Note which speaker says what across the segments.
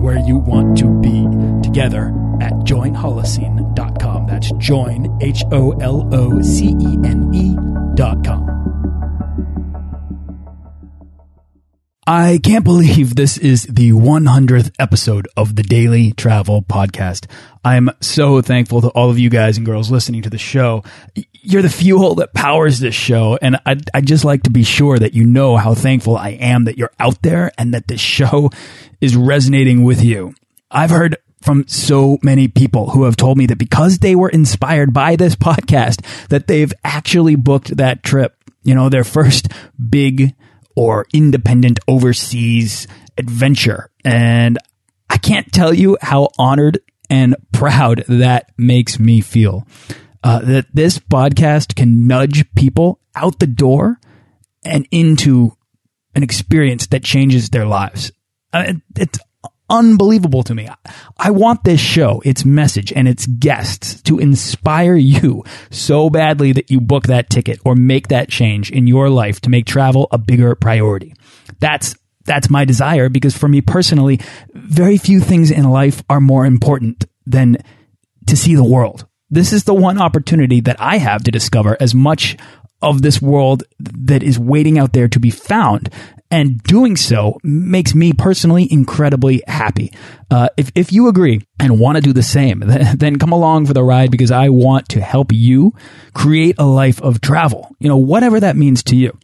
Speaker 1: where you want to be together at joinholocene.com. That's join, H O L O C E N E.com. I can't believe this is the 100th episode of the Daily Travel Podcast. I'm so thankful to all of you guys and girls listening to the show. You're the fuel that powers this show. And I'd, I'd just like to be sure that you know how thankful I am that you're out there and that this show is resonating with you. I've heard from so many people who have told me that because they were inspired by this podcast, that they've actually booked that trip. You know, their first big or independent overseas adventure. And I can't tell you how honored and proud that makes me feel. Uh, that this podcast can nudge people out the door and into an experience that changes their lives. Uh, it's unbelievable to me. I want this show, its message, and its guests to inspire you so badly that you book that ticket or make that change in your life to make travel a bigger priority. That's that's my desire because for me personally, very few things in life are more important than to see the world. This is the one opportunity that I have to discover as much of this world that is waiting out there to be found. And doing so makes me personally incredibly happy. Uh, if, if you agree and want to do the same, then come along for the ride because I want to help you create a life of travel. You know, whatever that means to you.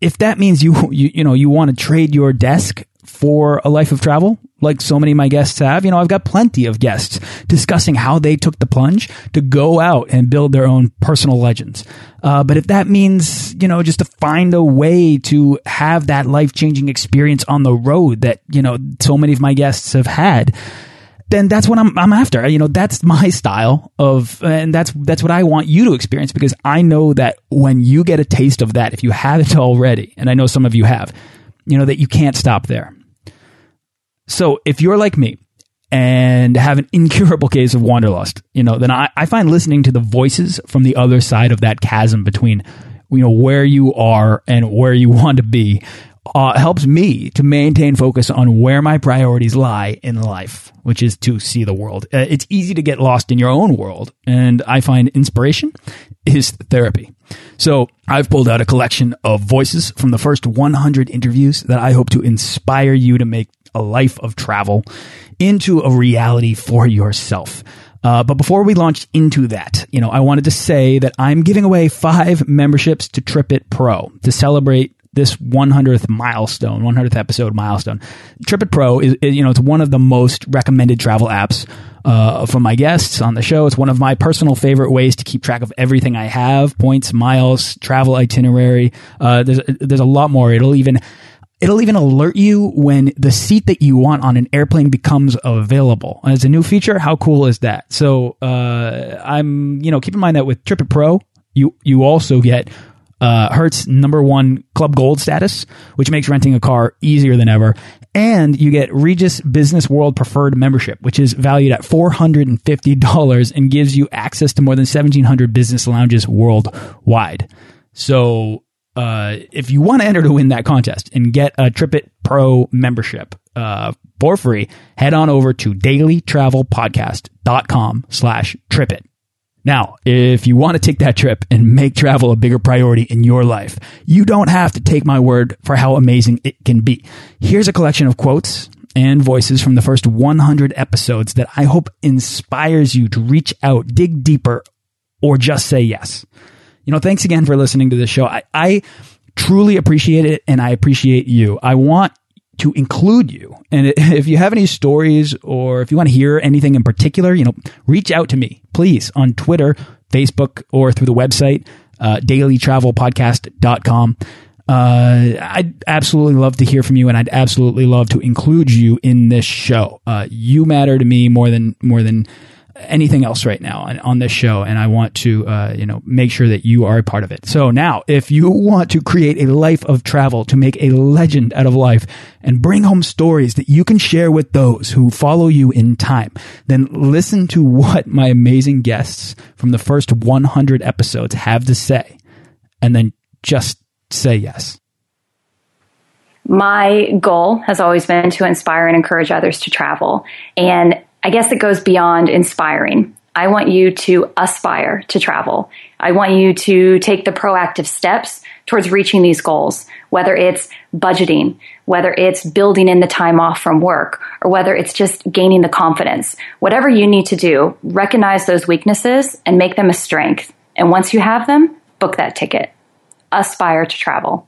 Speaker 1: If that means you, you, you know, you want to trade your desk for a life of travel, like so many of my guests have. You know, I've got plenty of guests discussing how they took the plunge to go out and build their own personal legends. Uh, but if that means, you know, just to find a way to have that life changing experience on the road that, you know, so many of my guests have had, then that's what I'm, I'm after. You know, that's my style of, and that's, that's what I want you to experience because I know that when you get a taste of that, if you haven't already, and I know some of you have, you know, that you can't stop there. So if you're like me and have an incurable case of wanderlust, you know, then I, I find listening to the voices from the other side of that chasm between, you know, where you are and where you want to be uh, helps me to maintain focus on where my priorities lie in life, which is to see the world. Uh, it's easy to get lost in your own world, and I find inspiration is therapy. So I've pulled out a collection of voices from the first 100 interviews that I hope to inspire you to make a life of travel into a reality for yourself. Uh, but before we launch into that, you know, I wanted to say that I'm giving away five memberships to TripIt Pro to celebrate this 100th milestone, 100th episode milestone. TripIt Pro is, you know, it's one of the most recommended travel apps uh, from my guests on the show. It's one of my personal favorite ways to keep track of everything I have: points, miles, travel itinerary. Uh, there's there's a lot more. It'll even It'll even alert you when the seat that you want on an airplane becomes available. As a new feature, how cool is that? So uh, I'm, you know, keep in mind that with TripIt Pro, you you also get uh, Hertz number one Club Gold status, which makes renting a car easier than ever. And you get Regus Business World Preferred membership, which is valued at $450 and gives you access to more than 1,700 business lounges worldwide. So uh, if you want to enter to win that contest and get a TripIt Pro membership uh, for free, head on over to dailytravelpodcast.com slash tripit. Now, if you want to take that trip and make travel a bigger priority in your life, you don't have to take my word for how amazing it can be. Here's a collection of quotes and voices from the first 100 episodes that I hope inspires you to reach out, dig deeper, or just say yes you know, thanks again for listening to this show. I, I truly appreciate it and I appreciate you. I want to include you. And if you have any stories or if you want to hear anything in particular, you know, reach out to me, please, on Twitter, Facebook, or through the website, uh, dailytravelpodcast.com. Uh, I'd absolutely love to hear from you, and I'd absolutely love to include you in this show. Uh, you matter to me more than more than anything else right now on, on this show, and I want to, uh, you know, make sure that you are a part of it. So now, if you want to create a life of travel, to make a legend out of life, and bring home stories that you can share with those who follow you in time, then listen to what my amazing guests from the first 100 episodes have to say, and then just say yes.
Speaker 2: My goal has always been to inspire and encourage others to travel. And I guess it goes beyond inspiring. I want you to aspire to travel. I want you to take the proactive steps towards reaching these goals, whether it's budgeting, whether it's building in the time off from work, or whether it's just gaining the confidence. Whatever you need to do, recognize those weaknesses and make them a strength. And once you have them, book that ticket. Aspire to travel.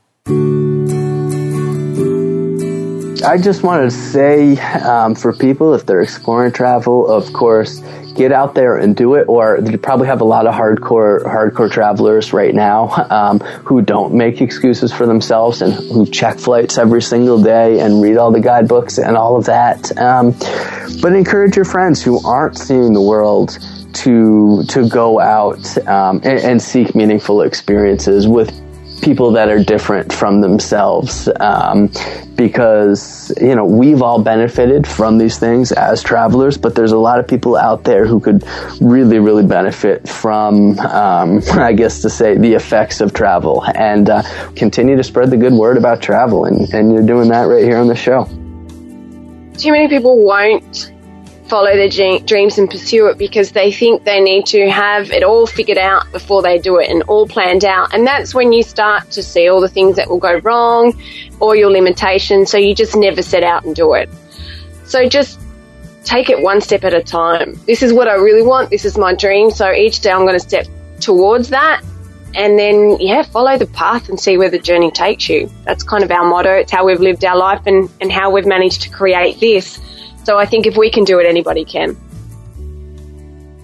Speaker 3: I just wanted to say um, for people, if they're exploring travel, of course, get out there and do it. Or you probably have a lot of hardcore hardcore travelers right now um, who don't make excuses for themselves and who check flights every single day and read all the guidebooks and all of that. Um, but encourage your friends who aren't seeing the world to to go out um, and, and, seek meaningful experiences with people that are different from themselves um, because you know we've all benefited from these things as travelers but there's a lot of people out there who could really really benefit from um, i guess to say the effects of travel. And uh, continue to spread the good word about travel and, and you're doing that right here on the show.
Speaker 4: Too many people won't follow their dreams and pursue it because they think they need to have it all figured out before they do it and all planned out. And that's when you start to see all the things that will go wrong or your limitations. So you just never set out and do it. So just take it one step at a time. This is what I really want. This is my dream. So each day I'm going to step towards that. And then, yeah, follow the path and see where the journey takes you. That's kind of our motto. It's how we've lived our life and, and how we've managed to create this. So I think if we can do it, anybody can.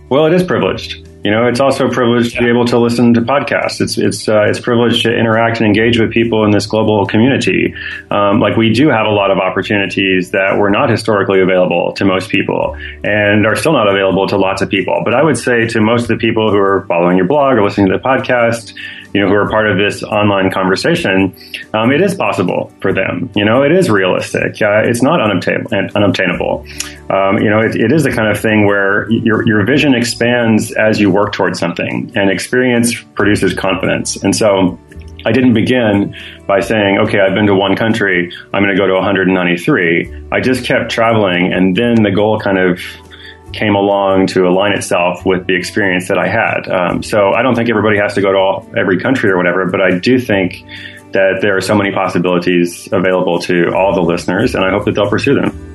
Speaker 5: Well, it is privileged. You know, it's also a privilege to be able to listen to podcasts. It's it's uh, it's privileged to interact and engage with people in this global community. Um, like we do have a lot of opportunities that were not historically available to most people, and are still not available to lots of people. But I would say to most of the people who are following your blog or listening to the podcast, you know, who are part of this online conversation, um, it is possible for them. You know, it is realistic. Uh, it's not unobtainable. unobtainable. Um, you know, it, it is the kind of thing where your, your vision expands as you work towards something, and experience produces confidence. And so, I didn't begin by saying, okay, I've been to one country, I'm going to go to 193. I just kept traveling, and then the goal kind of came along to align itself with the experience that I had. Um, so I don't think everybody has to go to all, every country or whatever, but I do think that there are so many possibilities available to all the listeners, and I hope that they'll pursue them.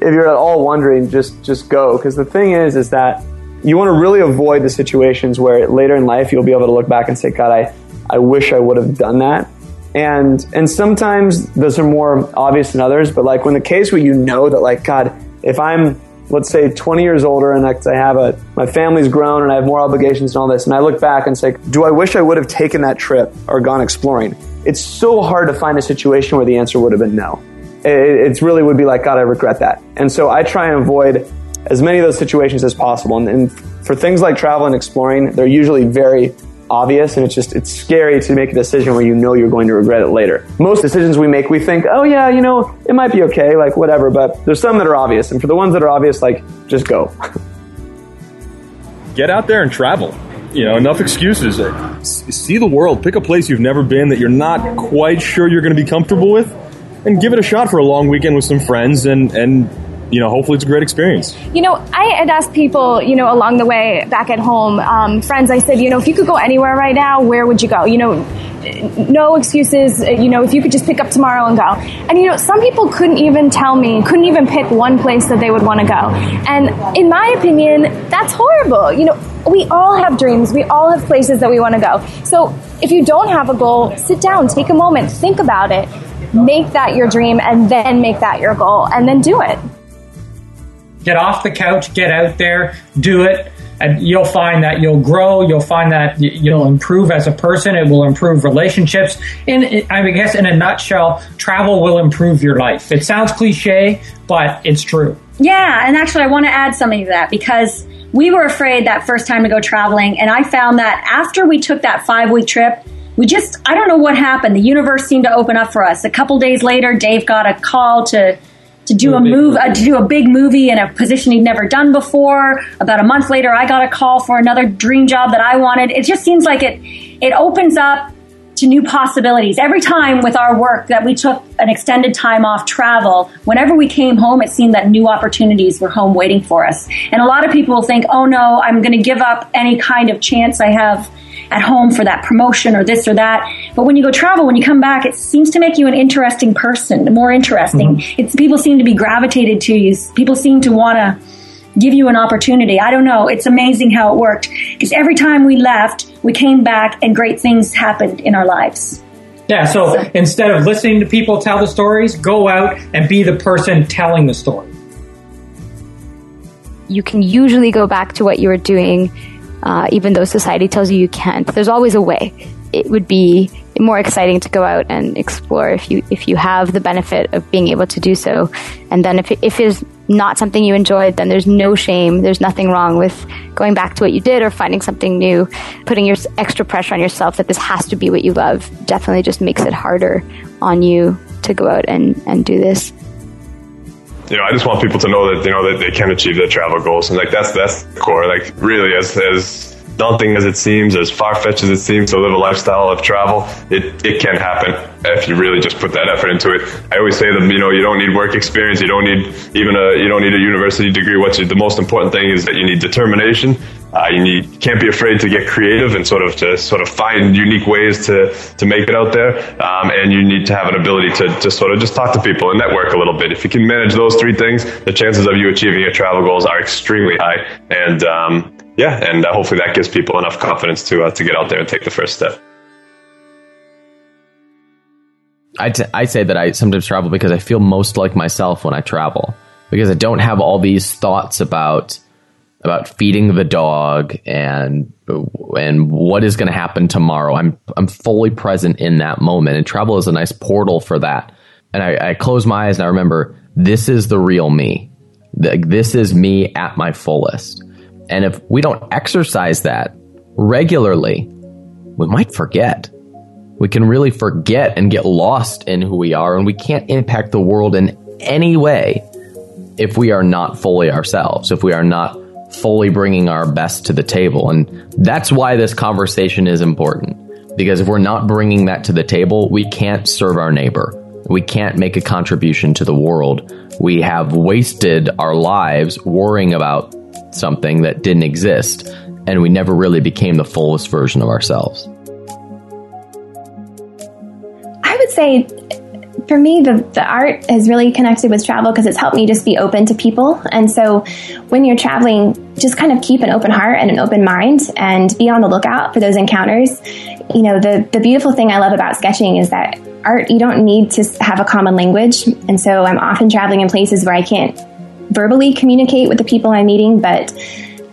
Speaker 6: If you're at all wondering, just just go because the thing is, is that you want to really avoid the situations where later in life you'll be able to look back and say, "God, I, I wish I would have done that." And and sometimes those are more obvious than others, but like when the case where you know that, like, God, if I'm let's say 20 years older and I have a my family's grown and I have more obligations and all this and I look back and say do I wish I would have taken that trip or gone exploring? It's so hard to find a situation where the answer would have been no. It, it really would be like God I regret that. And so I try and avoid as many of those situations as possible. And, and for things like travel and exploring they're usually very obvious and it's just it's scary to make a decision where you know you're going to regret it later. Most decisions we make we think, "Oh yeah, you know, it might be okay, like whatever," but there's some that are obvious and for the ones that are obvious like just go.
Speaker 7: Get out there and travel. You know, enough excuses. See the world, pick a place you've never been that you're not quite sure you're going to be comfortable with and give it a shot for a long weekend with some friends and and you know, hopefully it's a great experience.
Speaker 8: You know, I had asked people, you know, along the way back at home, um, friends, I said, you know, if you could go anywhere right now, where would you go? You know, no excuses, you know, if you could just pick up tomorrow and go. And, you know, some people couldn't even tell me, couldn't even pick one place that they would want to go. And in my opinion, that's horrible. You know, we all have dreams. We all have places that we want to go. So if you don't have a goal, sit down, take a moment, think about it, make that your dream, and then make that your goal, and then do it.
Speaker 9: Get off the couch, get out there, do it, and you'll find that you'll grow. You'll find that you'll improve as a person. It will improve relationships. And I guess, in a nutshell, travel will improve your life. It sounds cliche, but it's true.
Speaker 10: Yeah, and actually, I want to add something to that because we were afraid that first time to go traveling, and I found that after we took that five week trip, we just, I don't know what happened. The universe seemed to open up for us. A couple days later, Dave got a call to to do a move, uh, to do a big movie in a position he'd never done before. About a month later, I got a call for another dream job that I wanted. It just seems like it it opens up to new possibilities. Every time with our work that we took an extended time off travel, whenever we came home, it seemed that new opportunities were home waiting for us. And a lot of people think, oh no, I'm going to give up any kind of chance I have at home for that promotion or this or that. But when you go travel, when you come back, it seems to make you an interesting person, more interesting. Mm-hmm. It's people seem to be gravitated to you. People seem to want to give you an opportunity. I don't know. It's amazing how it worked because every time we left, we came back and great things happened in our lives.
Speaker 9: Yeah, so, so instead of listening to people tell the stories, go out and be the person telling the story.
Speaker 8: You can usually go back to what you were doing, uh, even though society tells you you can't. There's always a way. It would be more exciting to go out and explore if you if you have the benefit of being able to do so. And then if it, if it's not something you enjoyed, then there's no shame. There's nothing wrong with going back to what you did or finding something new. Putting your extra pressure on yourself that this has to be what you love definitely just makes it harder on you to go out and, and do this
Speaker 11: you know, I just want people to know that you know that they can achieve their travel goals, and like that's that's the core. Like really, as as daunting as it seems, as far fetched as it seems to live a lifestyle of travel, it, it can happen if you really just put that effort into it. I always say that, you know, you don't need work experience. You don't need even a, you don't need a university degree. What's the most important thing is that you need determination. Uh, you need, can't be afraid to get creative and sort of to sort of find unique ways to, to make it out there. Um, and you need to have an ability to, to sort of just talk to people and network a little bit. If you can manage those three things, the chances of you achieving your travel goals are extremely high. And, um, yeah, and uh, hopefully that gives people enough confidence to uh, to get out there and take the first step.
Speaker 12: I, t- I say that I sometimes travel because I feel most like myself when I travel because I don't have all these thoughts about about feeding the dog and and what is going to happen tomorrow. I'm I'm fully present in that moment, and travel is a nice portal for that. And I, I close my eyes and I remember this is the real me. This is me at my fullest. And if we don't exercise that regularly, we might forget. We can really forget and get lost in who we are, and we can't impact the world in any way if we are not fully ourselves, if we are not fully bringing our best to the table. And that's why this conversation is important. Because if we're not bringing that to the table, we can't serve our neighbor. We can't make a contribution to the world. We have wasted our lives worrying about something that didn't exist, and we never really became the fullest version of ourselves.
Speaker 8: I would say for me, the, the art has really connected with travel because it's helped me just be open to people. And so when you're traveling, just kind of keep an open heart and an open mind and be on the lookout for those encounters. You know, the, the beautiful thing I love about sketching is that art, you don't need to have a common language. And so I'm often traveling in places where I can't verbally communicate with the people I'm meeting, but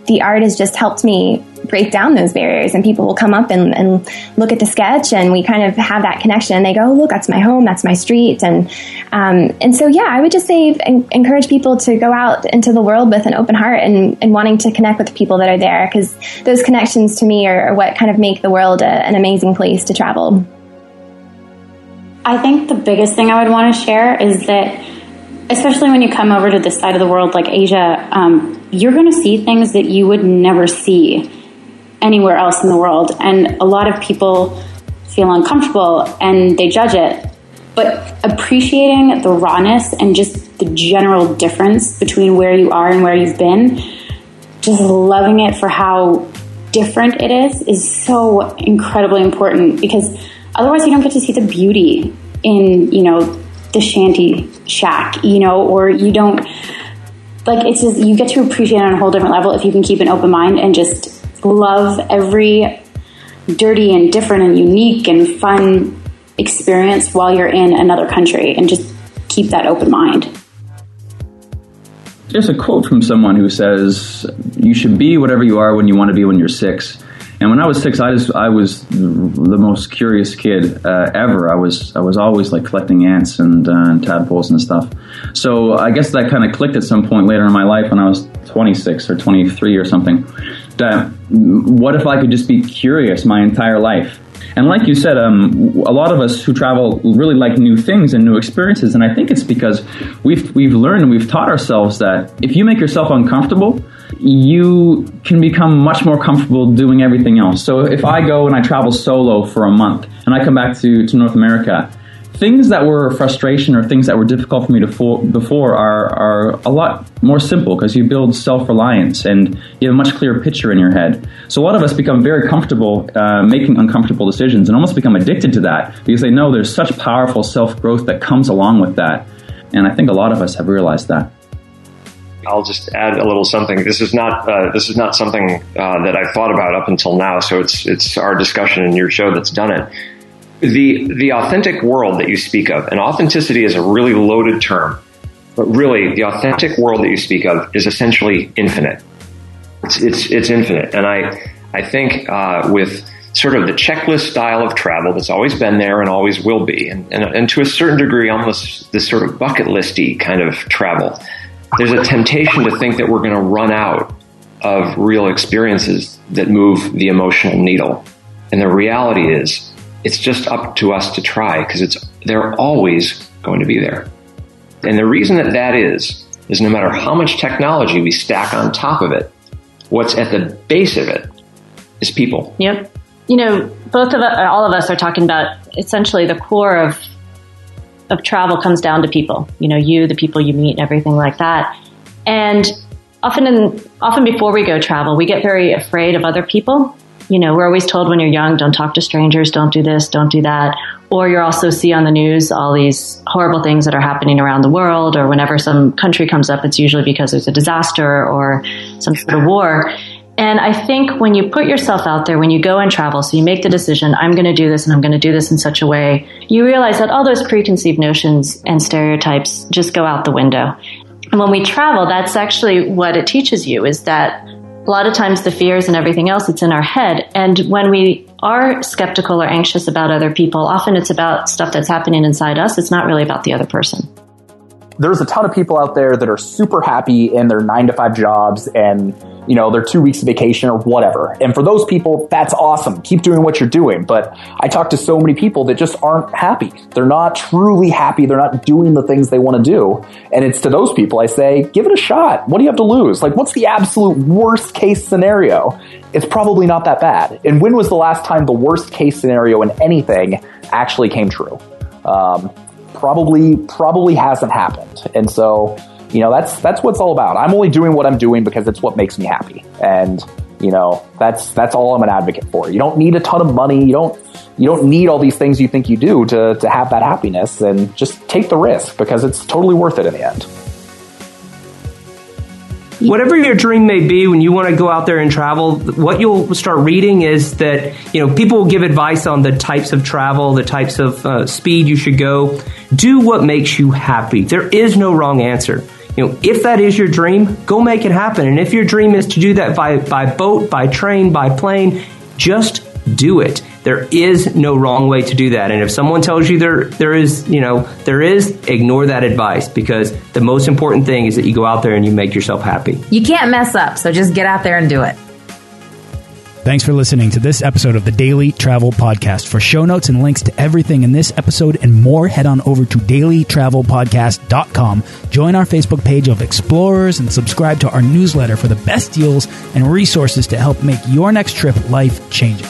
Speaker 8: the art has just helped me break down those barriers and people will come up and, and, look at the sketch and we kind of have that connection and they go oh, look that's my home that's my street. And um, and so yeah i would just say encourage people to go out into the world with an open heart and, and wanting to connect with the people that are there because those connections to me are, are, what kind of make the world a, an amazing place to travel.
Speaker 13: I think the biggest thing i would want to share is that especially when you come over to this side of the world like Asia, um, you're going to see things that you would never see anywhere else in the world. And a lot of people feel uncomfortable and they judge it. But appreciating the rawness and just the general difference between where you are and where you've been, just loving it for how different it is, is so incredibly important because otherwise you don't get to see the beauty in, you know, the shanty shack, you know, or you don't like it's just you get to appreciate on a whole different level if you can keep an open mind and just love every dirty and different and unique and fun experience while you're in another country and just keep that open mind.
Speaker 14: There's a quote from someone who says, You should be whatever you are when you want to be when you're six. And when I was six, I just I was the most curious kid uh, ever. I was I was always like collecting ants and, uh, and tadpoles and stuff. So I guess that kind of clicked at some point later in my life when I was 26 or 23 or something. That what if I could just be curious my entire life? And like you said, um, a lot of us who travel really like new things and new experiences. And I think it's because we've we've learned and we've taught ourselves that if you make yourself uncomfortable, you can become much more comfortable doing everything else. So if I go and I travel solo for a month and I come back to, to North America, things that were frustration or things that were difficult for me to for, before are, are a lot more simple because you build self-reliance and you have a much clearer picture in your head. So a lot of us become very comfortable uh, making uncomfortable decisions and almost become addicted to that because they know there's such powerful self-growth that comes along with that. And I think a lot of us have realized that.
Speaker 15: I'll just add a little something. This is not uh, this is not something uh, that I've thought about up until now. So it's it's our discussion in your show that's done it the the authentic world that you speak of, and authenticity is a really loaded term, but really the authentic world that you speak of is essentially infinite. It's it's, it's infinite, and I I think uh, with sort of the checklist style of travel that's always been there and always will be, and, and, and to a certain degree, almost this sort of bucket listy kind of travel. There's a temptation to think that we're going to run out of real experiences that move the emotional needle, and the reality is it's just up to us to try because it's they're always going to be there. And the reason that that is is no matter how much technology we stack on top of it, what's at the base of it is people.
Speaker 16: Yep. You know, both of all of us are talking about essentially the core of of travel comes down to people. You know, you, the people you meet, and everything like that. And often, in, often before we go travel, we get very afraid of other people you know, we're always told when you're young, don't talk to strangers, don't do this, don't do that. Or you also see on the news all these horrible things that are happening around the world, or whenever some country comes up, it's usually because there's a disaster or some sort of war. And I think when you put yourself out there, when you go and travel, so you make the decision, I'm going to do this and I'm going to do this in such a way, you realize that all those preconceived notions and stereotypes just go out the window. And when we travel, that's actually what it teaches you is that a lot of times the fears and everything else, it's in our head. And when we are skeptical or anxious about other people, often it's about stuff that's happening inside us. It's not really about the other person
Speaker 17: there's a ton of people out there that are super happy in their nine to five jobs and you know their two weeks of vacation or whatever. And for those people that's awesome. Keep doing what you're doing. But i talk to so many people that just aren't happy. They're not truly happy. They're not doing the things they want to do. And it's to those people i say give it a shot. What do you have to lose? Like what's the absolute worst case scenario? It's probably not that bad. And when was the last time the worst case scenario in anything actually came true? Um, probably probably hasn't happened. And so, you know, that's that's what's all about. I'm only doing what I'm doing because it's what makes me happy. And you know, that's that's all I'm an advocate for. You don't need a ton of money. You don't you don't need all these things you think you do to to have that happiness and just take the risk because it's totally worth it in the end
Speaker 18: whatever your dream may be when you want to go out there and travel what you'll start reading is that you know people will give advice on the types of travel the types of uh, speed you should go. Do what makes you happy. There is no wrong answer. You know if that is your dream go make it happen. And if your dream is to do that by by boat by train by plane just do it there is no wrong way to do that. And if someone tells you there there is, you know, there is, ignore that advice because the most important thing is that you go out there and you make yourself happy.
Speaker 19: You can't mess up, so just get out there and do it.
Speaker 1: Thanks for listening to this episode of the Daily Travel Podcast. For show notes and links to everything in this episode and more, head on over to dailytravelpodcast.com. Join our Facebook page of explorers and subscribe to our newsletter for the best deals and resources to help make your next trip life changing.